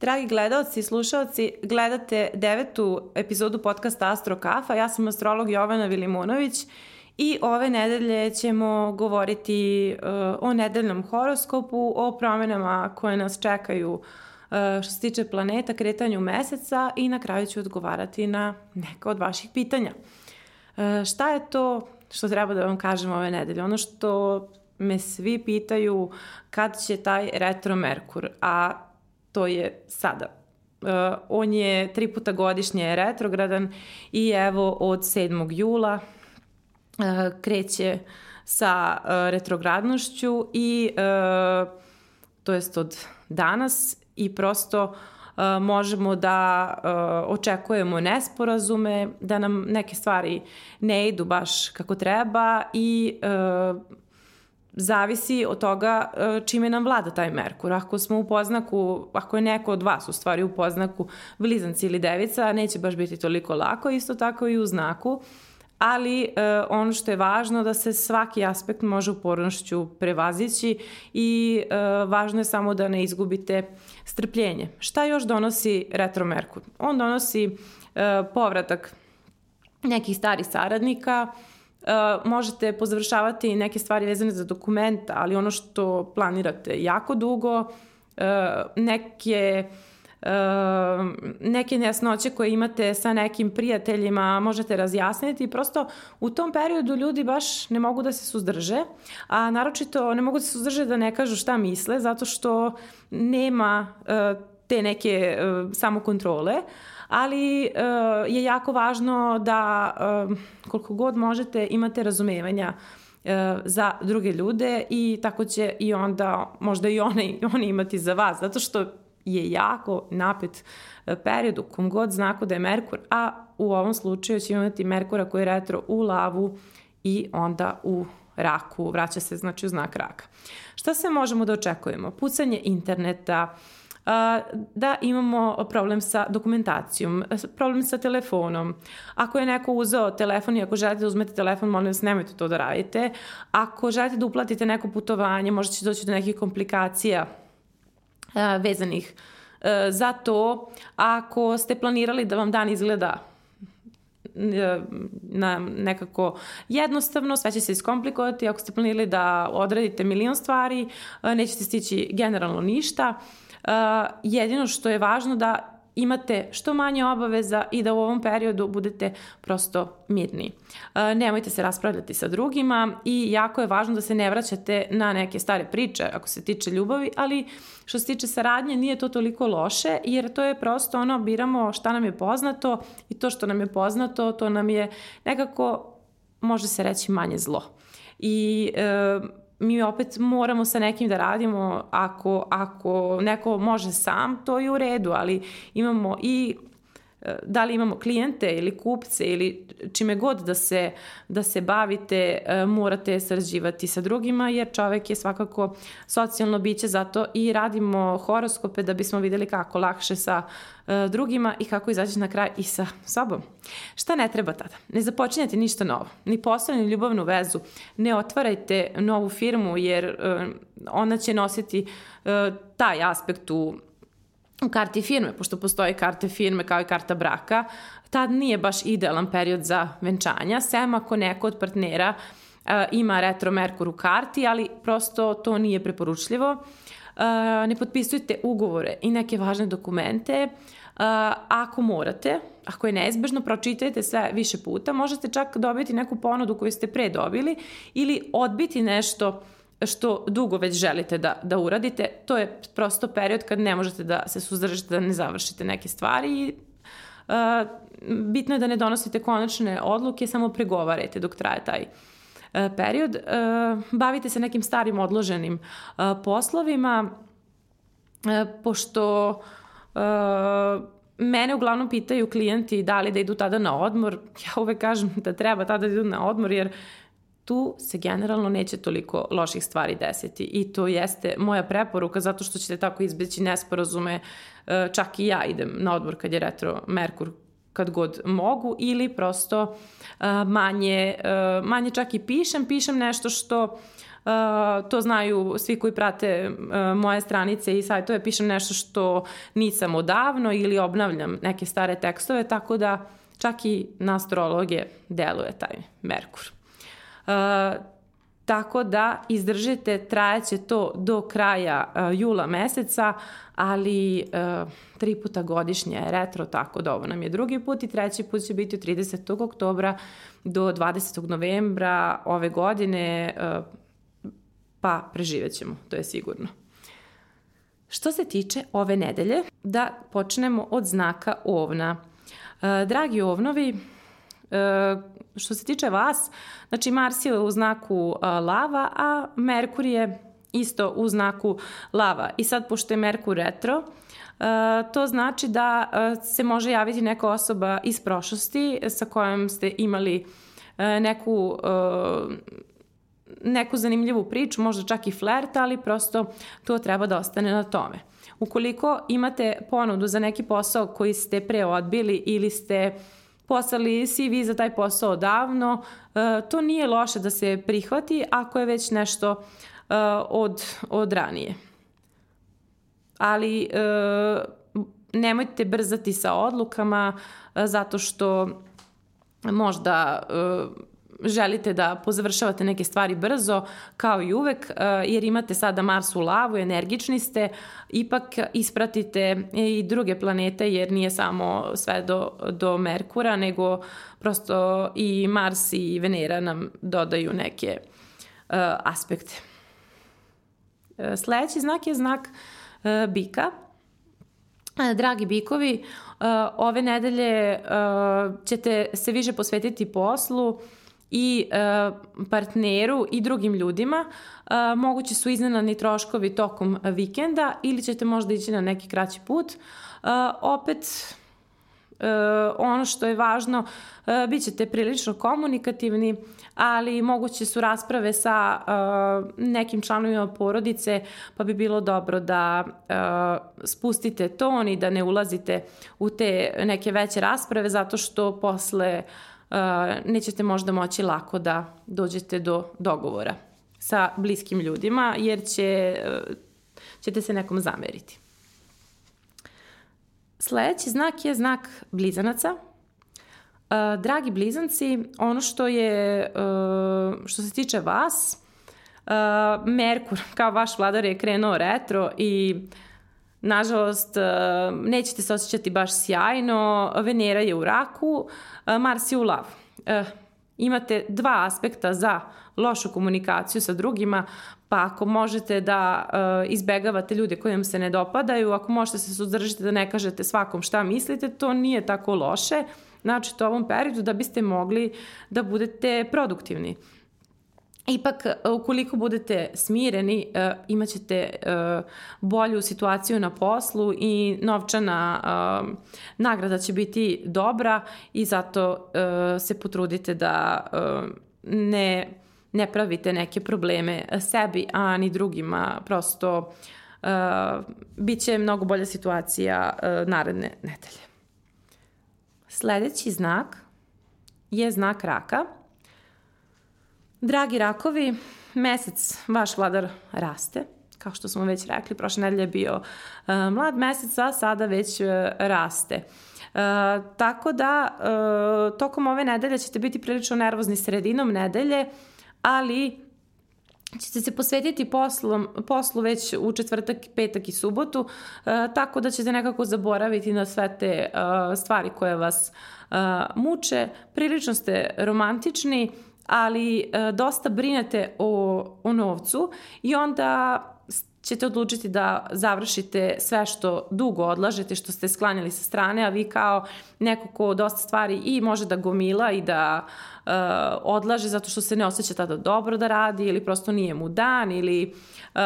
Dragi gledalci i slušalci, gledate devetu epizodu podcasta Astro Kafa. Ja sam astrolog Jovana Vilimunović i ove nedelje ćemo govoriti uh, o nedeljnom horoskopu, o promenama koje nas čekaju uh, što se tiče planeta, kretanju meseca i na kraju ću odgovarati na neka od vaših pitanja. Uh, šta je to što treba da vam kažem ove nedelje? Ono što me svi pitaju kad će taj retro Merkur, a to je sada. Uh, on je tri puta godišnje retrogradan i evo od 7. jula uh, kreće sa uh, retrogradnošću i uh, to jest od danas i prosto uh, možemo da uh, očekujemo nesporazume, da nam neke stvari ne idu baš kako treba i uh, zavisi od toga e, čime nam vlada taj Merkur. Ako smo u poznaku, ako je neko od vas u stvari u poznaku blizanci ili devica, neće baš biti toliko lako, isto tako i u znaku, ali e, ono što je važno da se svaki aspekt može upornošću prevazići i e, važno je samo da ne izgubite strpljenje. Šta još donosi retro Merkur? On donosi e, povratak nekih starih saradnika, Uh, možete pozavršavati neke stvari vezane za dokumenta, ali ono što planirate jako dugo, uh, neke uh, neke nejasnoće koje imate sa nekim prijateljima možete razjasniti. Prosto u tom periodu ljudi baš ne mogu da se suzdrže, a naročito ne mogu da se suzdrže da ne kažu šta misle zato što nema te neke uh, samokontrole, ali uh, je jako važno da uh, koliko god možete imate razumevanja uh, za druge ljude i tako će i onda možda i oni, oni imati za vas, zato što je jako napet period u kom god znaku da je Merkur, a u ovom slučaju će imati Merkura koji je retro u lavu i onda u raku, vraća se znači u znak raka. Šta se možemo da očekujemo? Pucanje interneta, uh, da imamo problem sa dokumentacijom, problem sa telefonom. Ako je neko uzeo telefon i ako želite da uzmete telefon, molim vas, nemojte to da radite. Ako želite da uplatite neko putovanje, možda će doći do nekih komplikacija vezanih za to. Ako ste planirali da vam dan izgleda na nekako jednostavno, sve će se iskomplikovati. Ako ste planirali da odradite milion stvari, nećete stići generalno ništa. Uh, jedino što je važno da imate što manje obaveza i da u ovom periodu budete prosto mirni. Uh, nemojte se raspravljati sa drugima i jako je važno da se ne vraćate na neke stare priče ako se tiče ljubavi, ali što se tiče saradnje nije to toliko loše jer to je prosto ono biramo šta nam je poznato i to što nam je poznato to nam je nekako može se reći manje zlo. I e, mi opet moramo sa nekim da radimo, ako, ako neko može sam, to je u redu, ali imamo i da li imamo klijente ili kupce ili čime god da se, da se bavite, e, morate sarađivati sa drugima, jer čovek je svakako socijalno biće, zato i radimo horoskope da bismo videli kako lakše sa E, drugima i kako izaći na kraj i sa sobom. Šta ne treba tada? Ne započinjate ništa novo, ni posao, ni ljubavnu vezu. Ne otvarajte novu firmu jer ona će nositi taj aspekt u u karti firme, pošto postoje karte firme kao i karta braka, tad nije baš idealan period za venčanja, sem ako neko od partnera uh, ima retro Merkur u karti, ali prosto to nije preporučljivo. Uh, ne potpisujte ugovore i neke važne dokumente ako morate, ako je neizbežno, pročitajte sve više puta, možete čak dobiti neku ponudu koju ste pre dobili ili odbiti nešto što dugo već želite da, da uradite. To je prosto period kad ne možete da se suzdržite, da ne završite neke stvari i uh, bitno je da ne donosite konačne odluke, samo pregovarajte dok traje taj uh, period. Uh, bavite se nekim starim odloženim uh, poslovima, uh, pošto uh, Uh, mene uglavnom pitaju klijenti da li da idu tada na odmor. Ja uvek kažem da treba tada da idu na odmor jer tu se generalno neće toliko loših stvari desiti i to jeste moja preporuka zato što ćete tako izbeći nesporazume uh, čak i ja idem na odmor kad je retro Merkur kad god mogu ili prosto uh, manje, manje čak i pišem, pišem nešto što to znaju svi koji prate moje stranice i sajtove, pišem nešto što nisam odavno ili obnavljam neke stare tekstove, tako da čak i na astrologe deluje taj Merkur. Tako da izdržite, trajaće to do kraja uh, jula meseca, ali uh, tri puta godišnje je retro, tako da ovo nam je drugi put i treći put će biti od 30. oktobra do 20. novembra ove godine, uh, pa preživet ćemo, to je sigurno. Što se tiče ove nedelje, da počnemo od znaka ovna. Uh, dragi ovnovi, uh, što se tiče vas, znači Mars je u znaku lava, a Merkur je isto u znaku lava. I sad, pošto je Merkur retro, to znači da se može javiti neka osoba iz prošlosti sa kojom ste imali neku neku zanimljivu priču, možda čak i flert, ali prosto to treba da ostane na tome. Ukoliko imate ponudu za neki posao koji ste pre odbili ili ste uh, poslali CV za taj posao davno, e, to nije loše da se prihvati ako je već nešto e, od, od ranije. Ali e, nemojte brzati sa odlukama zato što možda želite da pozavršavate neke stvari brzo, kao i uvek, e, jer imate sada Mars u lavu, energični ste, ipak ispratite i druge planete, jer nije samo sve do, do Merkura, nego prosto i Mars i Venera nam dodaju neke uh, aspekte. E, sledeći znak je znak uh, bika. Dragi bikovi, ove nedelje ćete se više posvetiti poslu, i e, partneru i drugim ljudima. E, mogući su iznenadni troškovi tokom vikenda ili ćete možda ići na neki kraći put. E, opet, e, ono što je važno, e, bit ćete prilično komunikativni, ali moguće su rasprave sa e, nekim članovima porodice, pa bi bilo dobro da e, spustite ton i da ne ulazite u te neke veće rasprave, zato što posle Uh, nećete možda moći lako da dođete do dogovora sa bliskim ljudima, jer će, uh, ćete se nekom zameriti. Sledeći znak je znak blizanaca. Uh, dragi blizanci, ono što je, što se tiče vas, Merkur kao vaš vladar je krenuo retro i uh, Nažalost, e, nećete se osjećati baš sjajno, Venera je u raku, e, Mars je u lav. E, imate dva aspekta za lošu komunikaciju sa drugima, pa ako možete da izbegavate ljude koji vam se ne dopadaju, ako možete se suzdržiti da ne kažete svakom šta mislite, to nije tako loše. Znači, to ovom periodu da biste mogli da budete produktivni. Ipak, e, ukoliko budete smireni, uh, imaćete uh, bolju situaciju na poslu i novčana nagrada će biti dobra i zato se potrudite da ne, ne pravite neke probleme sebi, a ni drugima. Prosto uh, bit će mnogo bolja situacija naredne nedelje. Sledeći znak je znak raka – Dragi rakovi, mesec vaš vladar raste, kao što smo već rekli, prošle nedelje je bio uh, mlad mesec, a sada već uh, raste. Uh, tako da uh, tokom ove nedelje ćete biti prilično nervozni sredinom nedelje, ali ćete se posvetiti poslom, poslu već u četvrtak, petak i subotu, uh, tako da ćete nekako zaboraviti na sve te uh, stvari koje vas uh, muče. Prilično ste romantični, ali e, dosta brinete o, o novcu i onda ćete odlučiti da završite sve što dugo odlažete, što ste sklanjali sa strane, a vi kao neko ko dosta stvari i može da gomila i da uh, odlaže zato što se ne osjeća tada dobro da radi ili prosto nije mu dan ili uh,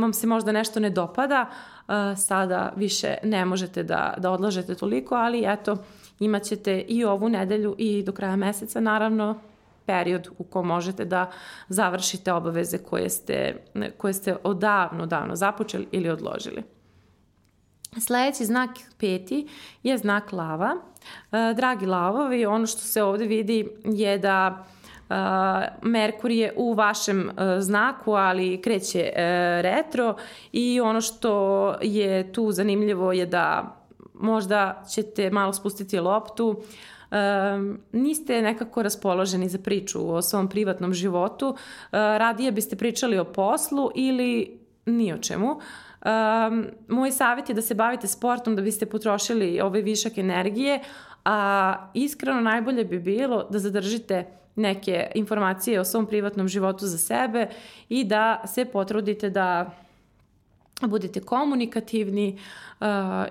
vam se možda nešto ne dopada, uh, sada više ne možete da, da odlažete toliko, ali eto, imat ćete i ovu nedelju i do kraja meseca naravno period u kom možete da završite obaveze koje ste, koje ste odavno, davno započeli ili odložili. Sledeći znak peti je znak lava. E, dragi lavovi, ono što se ovde vidi je da Merkur je u vašem znaku, ali kreće retro i ono što je tu zanimljivo je da možda ćete malo spustiti loptu, um, niste nekako raspoloženi za priču o svom privatnom životu, uh, radije biste pričali o poslu ili ni o čemu. Um, moj savjet je da se bavite sportom da biste potrošili ovaj višak energije, a iskreno najbolje bi bilo da zadržite neke informacije o svom privatnom životu za sebe i da se potrudite da budete komunikativni uh,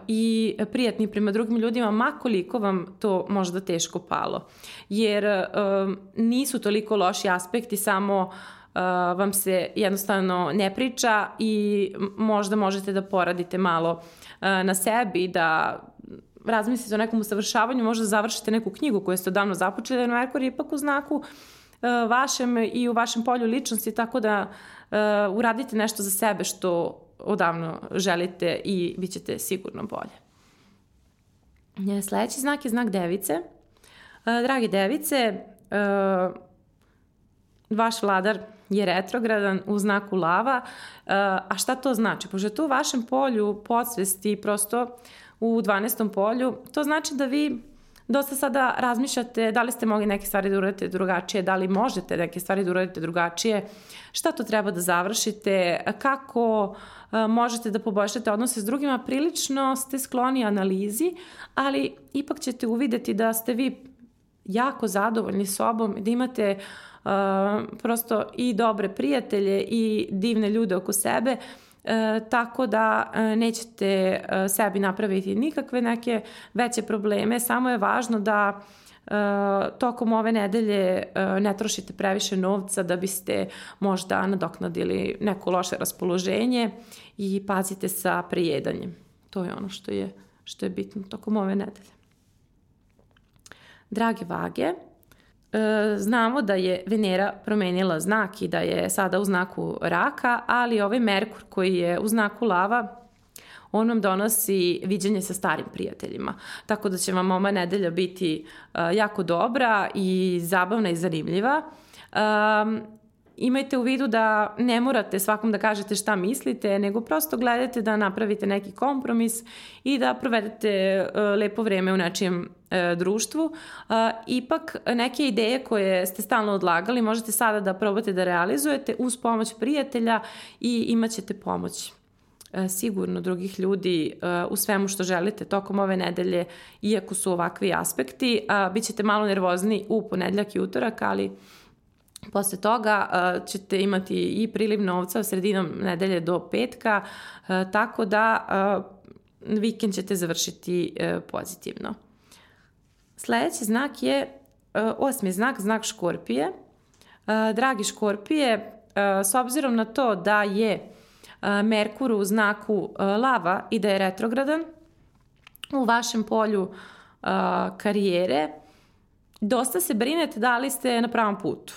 i prijatni prema drugim ljudima, makoliko vam to možda teško palo. Jer uh, nisu toliko loši aspekti, samo uh, vam se jednostavno ne priča i možda možete da poradite malo uh, na sebi, da razmislite o nekom usavršavanju, možda završite neku knjigu koju ste odavno započeli, jer Merkur je ipak u znaku uh, vašem i u vašem polju ličnosti, tako da uh, uradite nešto za sebe što odavno želite i bit ćete sigurno bolje. Sledeći znak je znak device. E, dragi device, e, vaš vladar je retrogradan u znaku lava. E, a šta to znači? Pošto je tu u vašem polju podsvesti prosto u 12. polju, to znači da vi dosta sada razmišljate da li ste mogli neke stvari da uradite drugačije, da li možete neke stvari da uradite drugačije, šta to treba da završite, kako e, možete da poboljšate odnose s drugima, prilično ste skloni analizi, ali ipak ćete uvideti da ste vi jako zadovoljni sobom, da imate uh, prosto i dobre prijatelje i divne ljude oko sebe, uh, e, tako da e, nećete e, sebi napraviti nikakve neke veće probleme, samo je važno da e, tokom ove nedelje e, ne trošite previše novca da biste možda nadoknadili neko loše raspoloženje i pazite sa prejedanjem. To je ono što je, što je bitno tokom ove nedelje. Drage vage, znamo da je Venera promenila znak i da je sada u znaku raka, ali ovaj Merkur koji je u znaku lava, on vam donosi viđenje sa starim prijateljima. Tako da će vam ova nedelja biti uh, jako dobra i zabavna i zanimljiva. Um, imajte u vidu da ne morate svakom da kažete šta mislite, nego prosto gledajte da napravite neki kompromis i da provedete uh, lepo vreme u nečijem uh, društvu. Uh, ipak neke ideje koje ste stalno odlagali možete sada da probate da realizujete uz pomoć prijatelja i imaćete pomoć sigurno drugih ljudi u svemu što želite tokom ove nedelje, iako su ovakvi aspekti. Bićete malo nervozni u ponedljak i utorak, ali Posle toga uh, ćete imati i priliv novca sredinom nedelje do petka, uh, tako da uh, vikend ćete završiti uh, pozitivno. Sledeći znak je uh, osmi znak, znak škorpije. Uh, dragi škorpije, s obzirom na to da je Merkur u znaku lava i da je retrogradan, u vašem polju karijere, dosta se brinete da li ste na pravom putu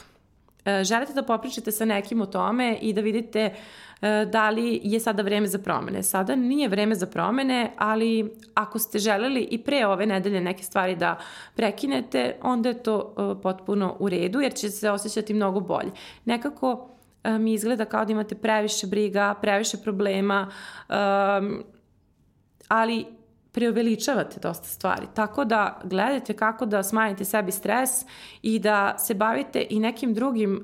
želite da popričate sa nekim o tome i da vidite e, da li je sada vreme za promene. Sada nije vreme za promene, ali ako ste želeli i pre ove nedelje neke stvari da prekinete, onda je to e, potpuno u redu jer će se osjećati mnogo bolje. Nekako mi izgleda kao da imate previše briga, previše problema, ali preuveličavate dosta stvari. Tako da gledajte kako da smanjite sebi stres i da se bavite i nekim drugim e,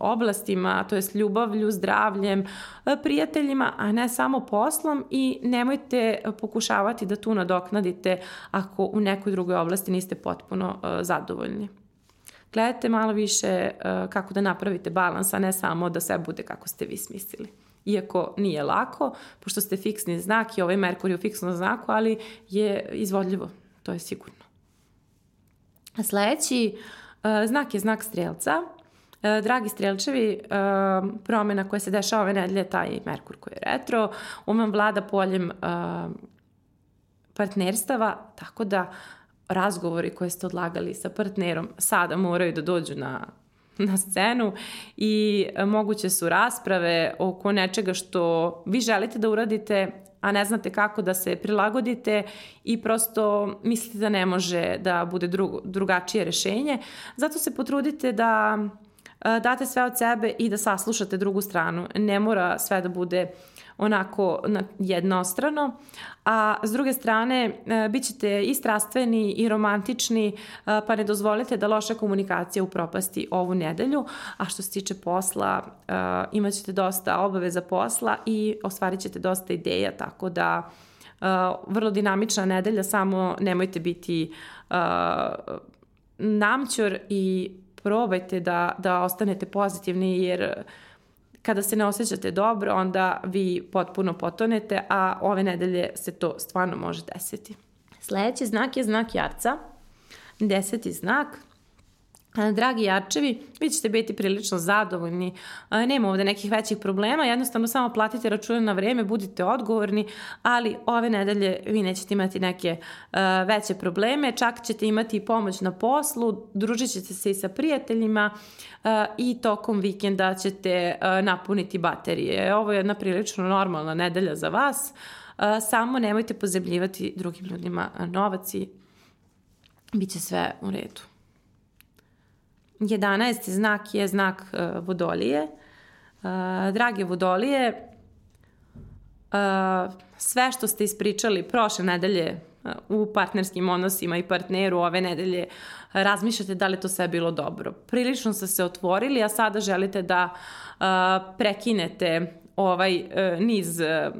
oblastima, to jest ljubavlju, zdravljem, e, prijateljima, a ne samo poslom i nemojte pokušavati da tu nadoknadite ako u nekoj drugoj oblasti niste potpuno e, zadovoljni. Gledajte malo više e, kako da napravite balans, a ne samo da sve bude kako ste vi smislili iako nije lako, pošto ste fiksni znak i ovaj Merkur je u fiksnom znaku, ali je izvodljivo, to je sigurno. Sledeći uh, znak je znak strelca. Uh, dragi strelčevi, uh, promena koja se dešava ove nedelje, taj Merkur koji je retro, vam vlada poljem partnerstava, tako da razgovori koje ste odlagali sa partnerom sada moraju da dođu na na scenu i e, moguće su rasprave oko nečega što vi želite da uradite, a ne znate kako da se prilagodite i prosto mislite da ne može da bude drug, drugačije rešenje. Zato se potrudite da date sve od sebe i da saslušate drugu stranu. Ne mora sve da bude onako jednostrano, a s druge strane e, bit ćete i strastveni i romantični, e, pa ne dozvolite da loša komunikacija upropasti ovu nedelju, a što se tiče posla e, imat ćete dosta obaveza posla i ostvarit ćete dosta ideja, tako da vrlo dinamična nedelja, samo nemojte biti namćor i probajte da, da ostanete pozitivni jer kada se ne osjećate dobro, onda vi potpuno potonete, a ove nedelje se to stvarno može desiti. Sledeći znak je znak jarca. Deseti znak – Dragi jarčevi, vi ćete biti prilično zadovoljni, nema ovde nekih većih problema, jednostavno samo platite račune na vreme, budite odgovorni, ali ove nedelje vi nećete imati neke veće probleme, čak ćete imati pomoć na poslu, družit ćete se i sa prijateljima i tokom vikenda ćete napuniti baterije. Ovo je jedna prilično normalna nedelja za vas, samo nemojte pozemljivati drugim ljudima novac i bit će sve u redu. 11. znak je znak uh, vodolije. Uh, drage vodolije, uh, sve što ste ispričali prošle nedelje u partnerskim odnosima i partneru ove nedelje razmišljate da li to sve bilo dobro. Prilično ste se otvorili, a sada želite da uh, prekinete ovaj uh, niz uh,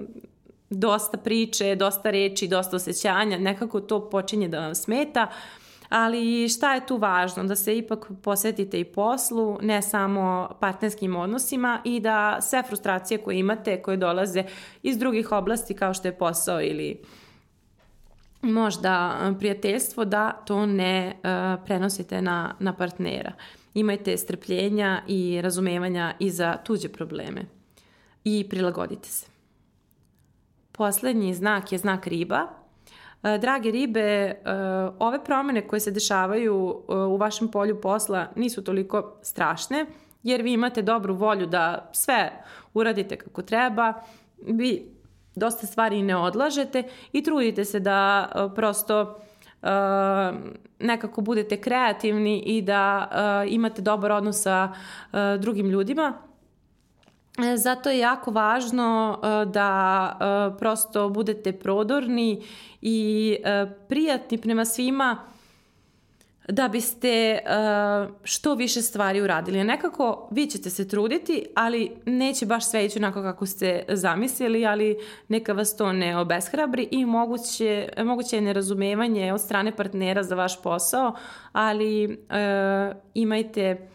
dosta priče, dosta reči, dosta osjećanja, nekako to počinje da vam smeta. Uh, ali šta je tu važno? Da se ipak posvetite i poslu, ne samo partnerskim odnosima i da sve frustracije koje imate, koje dolaze iz drugih oblasti kao što je posao ili možda prijateljstvo, da to ne uh, prenosite na, na partnera. Imajte strpljenja i razumevanja i za tuđe probleme i prilagodite se. Poslednji znak je znak riba E, drage ribe, e, ove promene koje se dešavaju e, u vašem polju posla nisu toliko strašne, jer vi imate dobru volju da sve uradite kako treba, vi dosta stvari ne odlažete i trudite se da prosto nekako budete kreativni i da imate dobar odnos sa drugim ljudima. E, zato je jako važno e, da e, prosto budete prodorni i prijatni prema svima da biste što više stvari uradili. Nekako vi ćete se truditi, ali neće baš sve ići onako kako ste zamislili, ali neka vas to ne obeshrabri i moguće, moguće je nerazumevanje od strane partnera za vaš posao, ali imajte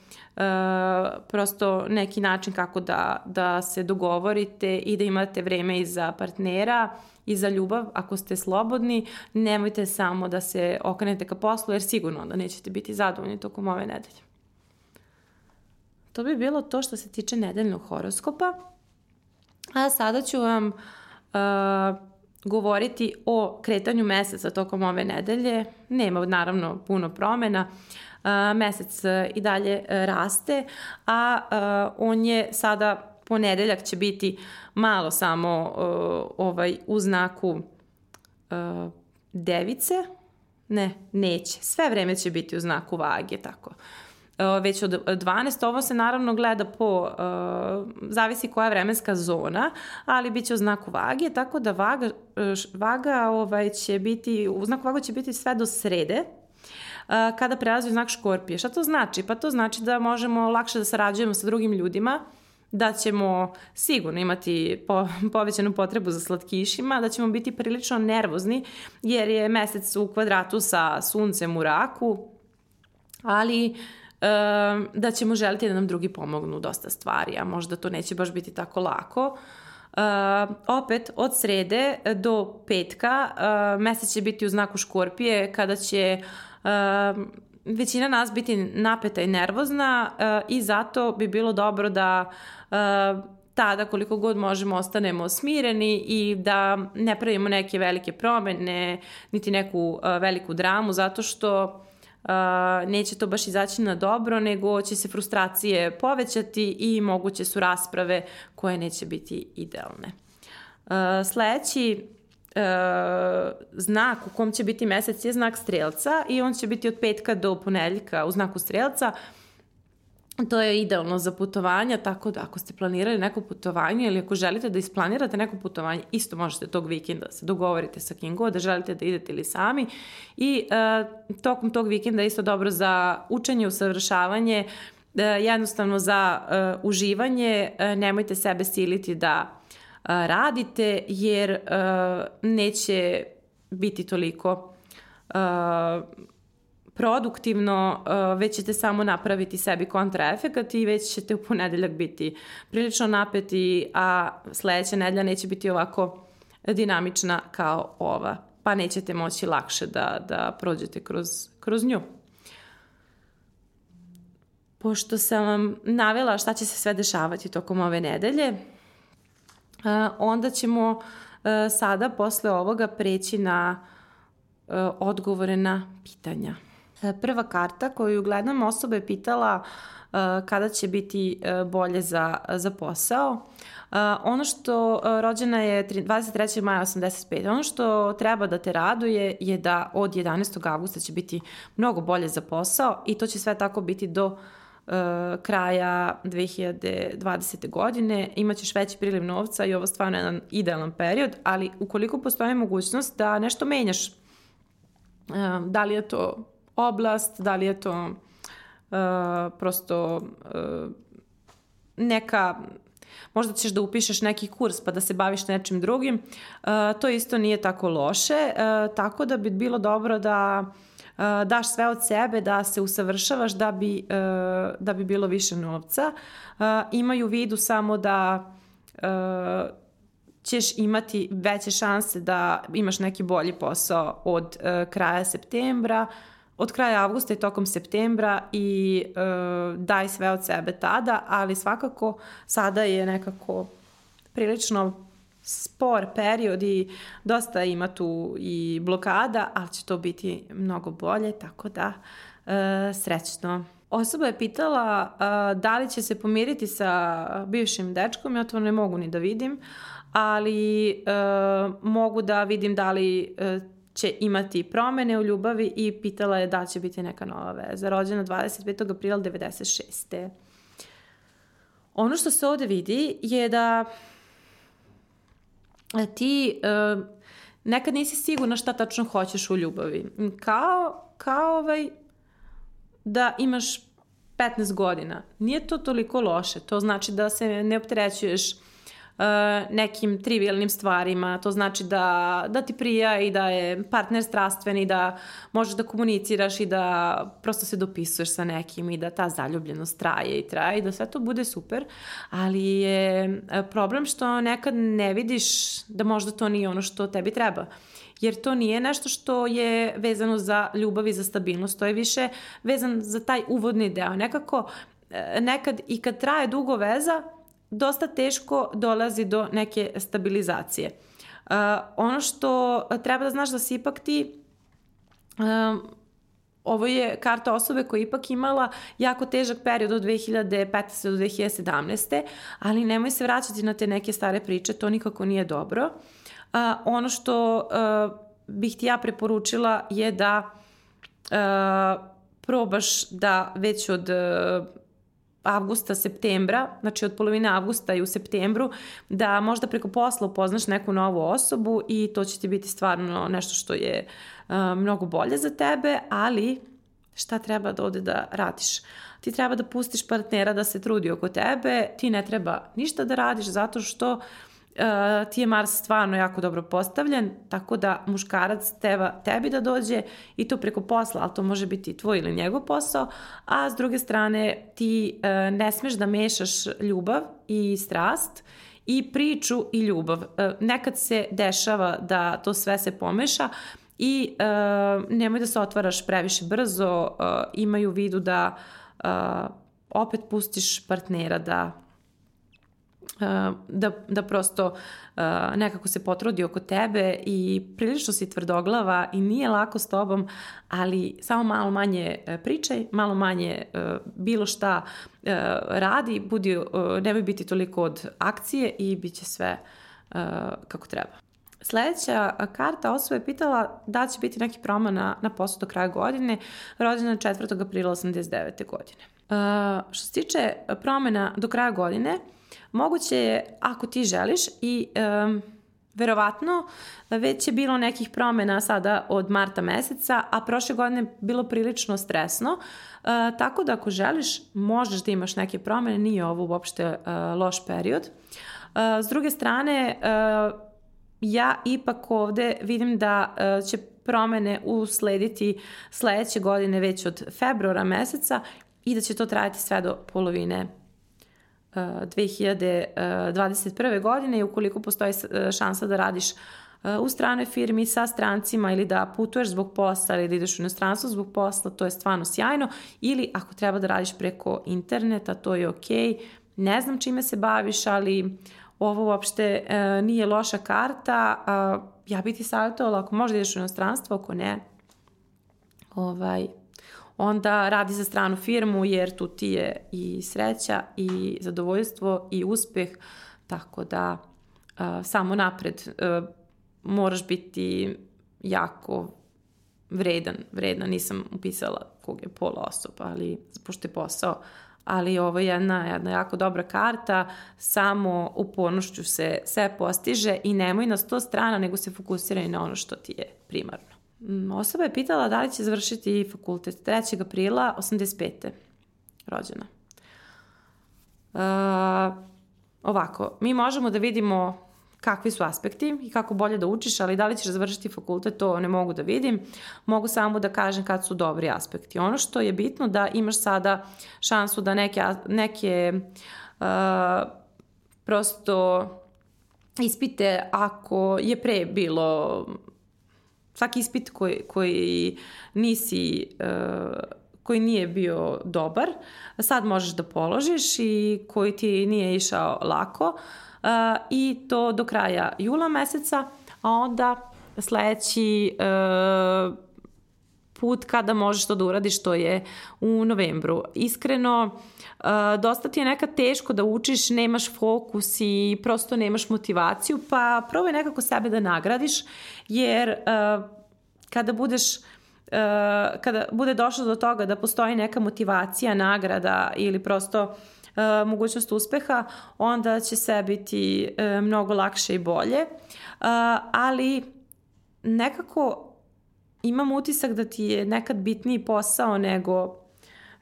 prosto neki način kako da, da se dogovorite i da imate vreme i za partnera i za ljubav ako ste slobodni. Nemojte samo da se okrenete ka poslu jer sigurno da nećete biti zadovoljni tokom ove nedelje. To bi bilo to što se tiče nedeljnog horoskopa. A sada ću vam uh, govoriti o kretanju meseca tokom ove nedelje. Nema naravno puno promena. Uh, mesec e, i dalje e, raste, a e, on je sada ponedeljak će biti malo samo ovaj u znaku device, ne, neće. Sve vreme će biti u znaku vage, tako. Već od 12. Ovo se naravno gleda po, zavisi koja je vremenska zona, ali bit će u znaku vage, tako da vaga, vaga ovaj, će biti, u znaku vaga će biti sve do srede, kada prelazi u znak škorpije. Šta to znači? Pa to znači da možemo lakše da sarađujemo sa drugim ljudima, da ćemo sigurno imati po, povećanu potrebu za slatkišima, da ćemo biti prilično nervozni jer je mesec u kvadratu sa suncem u raku, ali e, da ćemo želiti da nam drugi pomognu dosta stvari, a možda to neće baš biti tako lako. Uh, opet od srede do petka uh, mesec će biti u znaku škorpije kada će većina nas biti napeta i nervozna uh, i zato bi bilo dobro da uh, tada koliko god možemo ostanemo smireni i da ne pravimo neke velike promene, niti neku uh, veliku dramu, zato što uh, neće to baš izaći na dobro, nego će se frustracije povećati i moguće su rasprave koje neće biti idealne. sledeći znak u kom će biti mesec je znak strelca i on će biti od petka do ponedeljka u znaku strelca. To je idealno za putovanja, tako da ako ste planirali neko putovanje ili ako želite da isplanirate neko putovanje, isto možete tog vikenda da se dogovorite sa kim god, da želite da idete ili sami. I e, tokom tog vikenda isto dobro za učenje, usavršavanje, e, jednostavno za e, uživanje, e, nemojte sebe siliti da e, radite, jer neće biti toliko produktivno, već ćete samo napraviti sebi kontraefekat i već ćete u ponedeljak biti prilično napeti, a sledeća nedelja neće biti ovako dinamična kao ova, pa nećete moći lakše da, da prođete kroz, kroz nju. Pošto sam vam navela šta će se sve dešavati tokom ove nedelje, onda ćemo uh, sada posle ovoga preći na odgovore na pitanja. E, prva karta koju gledam osoba je pitala kada će biti bolje za, za posao. Ono što rođena je 23. maja 85. Ono što treba da te raduje je da od 11. augusta će biti mnogo bolje za posao i to će sve tako biti do kraja 2020. godine. Imaćeš veći priliv novca i ovo stvarno je jedan idealan period, ali ukoliko postoji mogućnost da nešto menjaš, uh, da li je to oblast, da li je to uh, prosto neka možda ćeš da upišeš neki kurs pa da se baviš nečim drugim, to isto nije tako loše, tako da bi bilo dobro da daš sve od sebe, da se usavršavaš da bi, uh, da bi bilo više novca. Uh, imaju u vidu samo da ćeš imati veće šanse da imaš neki bolji posao od kraja septembra, od kraja avgusta i tokom septembra i daj sve od sebe tada, ali svakako sada je nekako prilično spor period i dosta ima tu i blokada, ali će to biti mnogo bolje, tako da e, srećno. Osoba je pitala e, da li će se pomiriti sa bivšim dečkom, ja to ne mogu ni da vidim, ali e, mogu da vidim da li e, će imati promene u ljubavi i pitala je da će biti neka nova veza. Rođena 25. aprila 96. Ono što se ovde vidi je da ti uh, nekad nisi sigurna šta tačno hoćeš u ljubavi. Kao, kao ovaj, da imaš 15 godina. Nije to toliko loše. To znači da se ne opterećuješ nekim trivialnim stvarima. To znači da, da ti prija i da je partner strastven i da možeš da komuniciraš i da prosto se dopisuješ sa nekim i da ta zaljubljenost traje i traje i da sve to bude super, ali je uh, problem što nekad ne vidiš da možda to nije ono što tebi treba jer to nije nešto što je vezano za ljubav i za stabilnost, to je više vezan za taj uvodni deo. Nekako, uh, nekad i kad traje dugo veza, dosta teško dolazi do neke stabilizacije. Uh, ono što treba da znaš da si ipak ti uh, ovo je karta osobe koja je ipak imala jako težak period od 2015. do 2017. Ali nemoj se vraćati na te neke stare priče, to nikako nije dobro. Uh, ono što uh, bih ti ja preporučila je da uh, probaš da već od uh, avgusta, septembra, znači od polovine avgusta i u septembru, da možda preko posla upoznaš neku novu osobu i to će ti biti stvarno nešto što je uh, mnogo bolje za tebe, ali šta treba da ode da radiš? Ti treba da pustiš partnera da se trudi oko tebe, ti ne treba ništa da radiš zato što uh, uh, ti je Mars stvarno jako dobro postavljen, tako da muškarac teba, tebi da dođe i to preko posla, ali to može biti tvoj ili njegov posao, a s druge strane ti uh, ne smeš da mešaš ljubav i strast i priču i ljubav. Uh, nekad se dešava da to sve se pomeša i uh, nemoj da se otvaraš previše brzo, uh, imaju u vidu da uh, opet pustiš partnera da da, da prosto uh, nekako se potrudi oko tebe i prilično si tvrdoglava i nije lako s tobom, ali samo malo manje uh, pričaj, malo manje uh, bilo šta uh, radi, budi, uh, nemoj biti toliko od akcije i bit će sve kako treba. Sledeća karta osoba je pitala da će biti neki promena na poslu do kraja godine, rođena 4. aprila 89. godine. Uh, što se tiče promena do kraja godine, moguće je ako ti želiš i um, verovatno već je bilo nekih promena sada od marta meseca, a prošle godine bilo prilično stresno, uh, tako da ako želiš možeš da imaš neke promene, nije ovo uopšte uh, loš period. Uh, s druge strane, uh, ja ipak ovde vidim da uh, će promene uslediti sledeće godine već od februara meseca i da će to trajati sve do polovine 2021. E, godine i ukoliko postoji e, šansa da radiš u stranoj firmi sa strancima ili da putuješ zbog posla ili da ideš u inostranstvo zbog posla, to je stvarno sjajno. Ili ako treba da radiš preko interneta, to je okej. Okay. Ne znam čime se baviš, ali ovo uopšte e, nije loša karta. E, ja bih ti savjetovala ako možda ideš u inostranstvo, ako ne, ovaj, onda radi za stranu firmu jer tu ti je i sreća i zadovoljstvo i uspeh, tako da e, samo napred e, moraš biti jako vredan, vredan, nisam upisala kog je pola osoba, ali pošto je posao, ali ovo je jedna, jedna jako dobra karta, samo upornošću se sve postiže i nemoj na sto strana, nego se fokusiraj na ono što ti je primarno. Mm, osoba je pitala da li će završiti fakultet 3. aprila 85. rođena. Uh, ovako, mi možemo da vidimo kakvi su aspekti i kako bolje da učiš, ali da li ćeš završiti fakultet, to ne mogu da vidim. Mogu samo da kažem kad su dobri aspekti. Ono što je bitno da imaš sada šansu da neke, neke uh, prosto ispite ako je pre bilo svaki ispit koji, koji nisi uh, koji nije bio dobar, sad možeš da položiš i koji ti nije išao lako, uh, i to do kraja jula meseca, a onda sledeći uh, put kada možeš to da uradiš, to je u novembru. Iskreno, dosta ti je nekad teško da učiš, nemaš fokus i prosto nemaš motivaciju, pa probaj nekako sebe da nagradiš, jer kada budeš kada bude došlo do toga da postoji neka motivacija, nagrada ili prosto mogućnost uspeha, onda će sve biti e, mnogo lakše i bolje. Ali nekako imam utisak da ti je nekad bitniji posao nego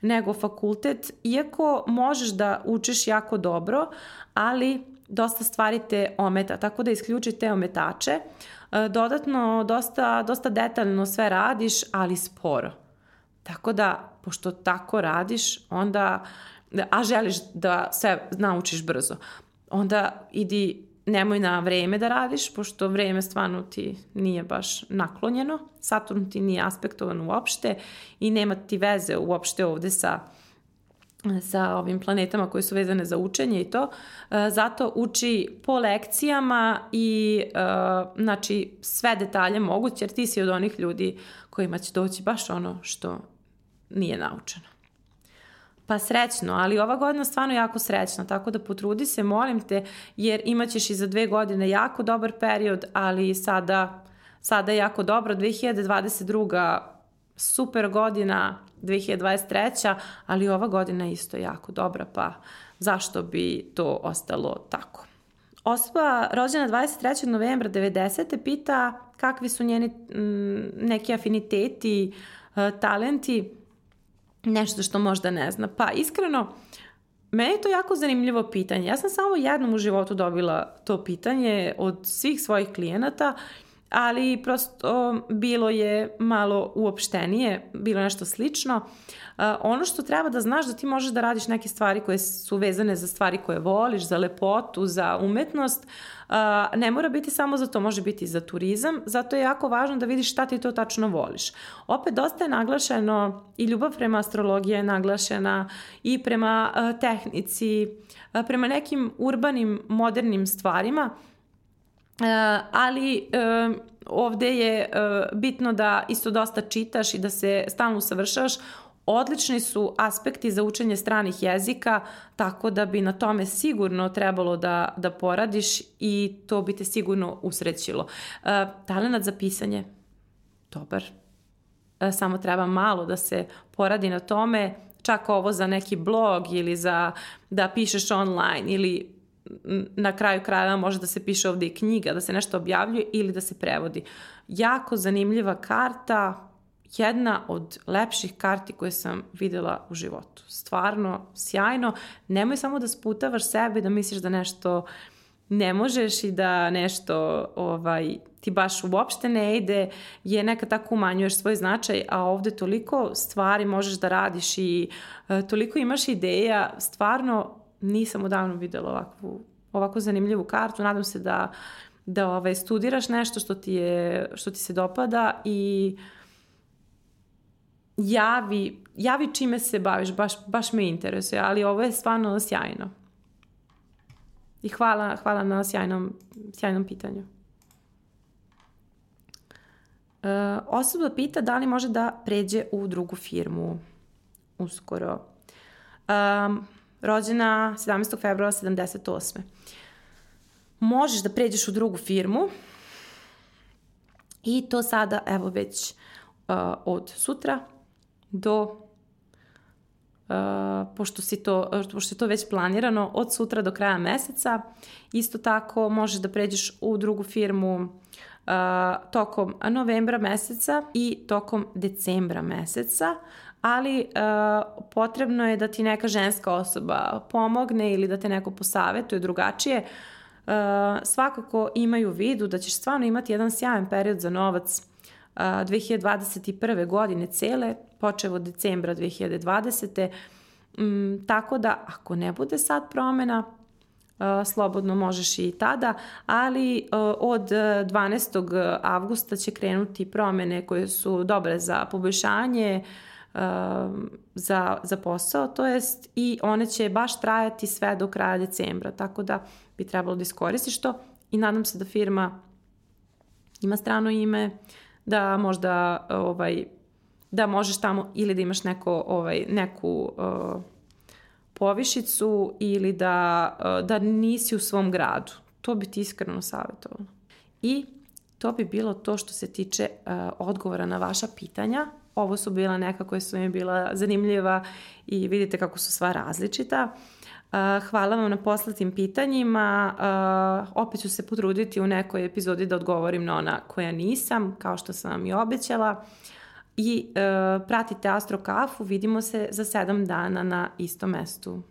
nego fakultet, iako možeš da učiš jako dobro, ali dosta stvari te ometa, tako da isključi te ometače. Dodatno, dosta, dosta detaljno sve radiš, ali sporo. Tako da, pošto tako radiš, onda a želiš da sve naučiš brzo, onda idi nemoj na vreme da radiš, pošto vreme stvarno ti nije baš naklonjeno, Saturn ti nije aspektovan uopšte i nema ti veze uopšte ovde sa sa ovim planetama koji su vezane za učenje i to. E, zato uči po lekcijama i e, znači sve detalje moguće jer ti si od onih ljudi kojima će doći baš ono što nije naučeno. Pa srećno, ali ova godina stvarno jako srećna, tako da potrudi se, molim te, jer imaćeš i za dve godine jako dobar period, ali sada, sada je jako dobro. 2022. super godina, 2023. ali ova godina je isto jako dobra, pa zašto bi to ostalo tako? Osoba rođena 23. novembra 90. pita kakvi su njeni m, neki afiniteti, talenti, nešto što možda ne zna. Pa iskreno, meni je to jako zanimljivo pitanje. Ja sam samo jednom u životu dobila to pitanje od svih svojih klijenata, ali prosto bilo je malo uopštenije, bilo nešto slično. Uh, ono što treba da znaš da ti možeš da radiš neke stvari koje su vezane za stvari koje voliš, za lepotu, za umetnost, ne mora biti samo za to, može biti i za turizam, zato je jako važno da vidiš šta ti to tačno voliš. Opet dosta je naglašeno i ljubav prema astrologiji je naglašena i prema uh, tehnici, prema nekim urbanim, modernim stvarima, ali uh, ovde je uh, bitno da isto dosta čitaš i da se stalno usavršavaš Odlični su aspekti za učenje stranih jezika, tako da bi na tome sigurno trebalo da, da poradiš i to bi te sigurno usrećilo. Uh, talenat za pisanje, dobar. Uh, samo treba malo da se poradi na tome, čak ovo za neki blog ili za da pišeš online ili na kraju krajeva može da se piše ovde i knjiga, da se nešto objavljuje ili da se prevodi. Jako zanimljiva karta, jedna od lepših karti koje sam videla u životu. Stvarno, sjajno. Nemoj samo da sputavaš sebe da misliš da nešto ne možeš i da nešto ovaj, ti baš uopšte ne ide, je neka tako umanjuješ svoj značaj, a ovde toliko stvari možeš da radiš i e, toliko imaš ideja, stvarno nisam odavno videla ovakvu, ovako zanimljivu kartu. Nadam se da, da ovaj, studiraš nešto što ti, je, što ti se dopada i javi, javi čime se baviš, baš, baš me interesuje, ali ovo je stvarno sjajno. I hvala, hvala na sjajnom, sjajnom pitanju. E, osoba pita da li može da pređe u drugu firmu uskoro. Um, rođena 17. februara 78. Možeš da pređeš u drugu firmu i to sada, evo već uh, od sutra do uh, pošto, si to, pošto je to već planirano od sutra do kraja meseca. Isto tako možeš da pređeš u drugu firmu uh, tokom novembra meseca i tokom decembra meseca, ali uh, potrebno je da ti neka ženska osoba pomogne ili da te neko posavetuje drugačije. Uh, svakako imaju vidu da ćeš stvarno imati jedan sjajan period za novac uh, 2021. godine cele, počeo od decembra 2020. Um, tako da ako ne bude sad promena, Uh, slobodno možeš i tada, ali uh, od 12. avgusta će krenuti promene koje su dobre za poboljšanje, Um, za, za posao, to jest i one će baš trajati sve do kraja decembra, tako da bi trebalo da iskoristiš to i nadam se da firma ima strano ime, da možda ovaj, da možeš tamo ili da imaš neko, ovaj, neku uh, povišicu ili da, uh, da nisi u svom gradu. To bi ti iskreno savjetovala. I to bi bilo to što se tiče uh, odgovora na vaša pitanja ovo su bila neka koja su mi bila zanimljiva i vidite kako su sva različita. Hvala vam na poslatim pitanjima. Opet ću se potruditi u nekoj epizodi da odgovorim na ona koja nisam, kao što sam vam i obećala. I pratite Astro Kafu, vidimo se za sedam dana na istom mestu.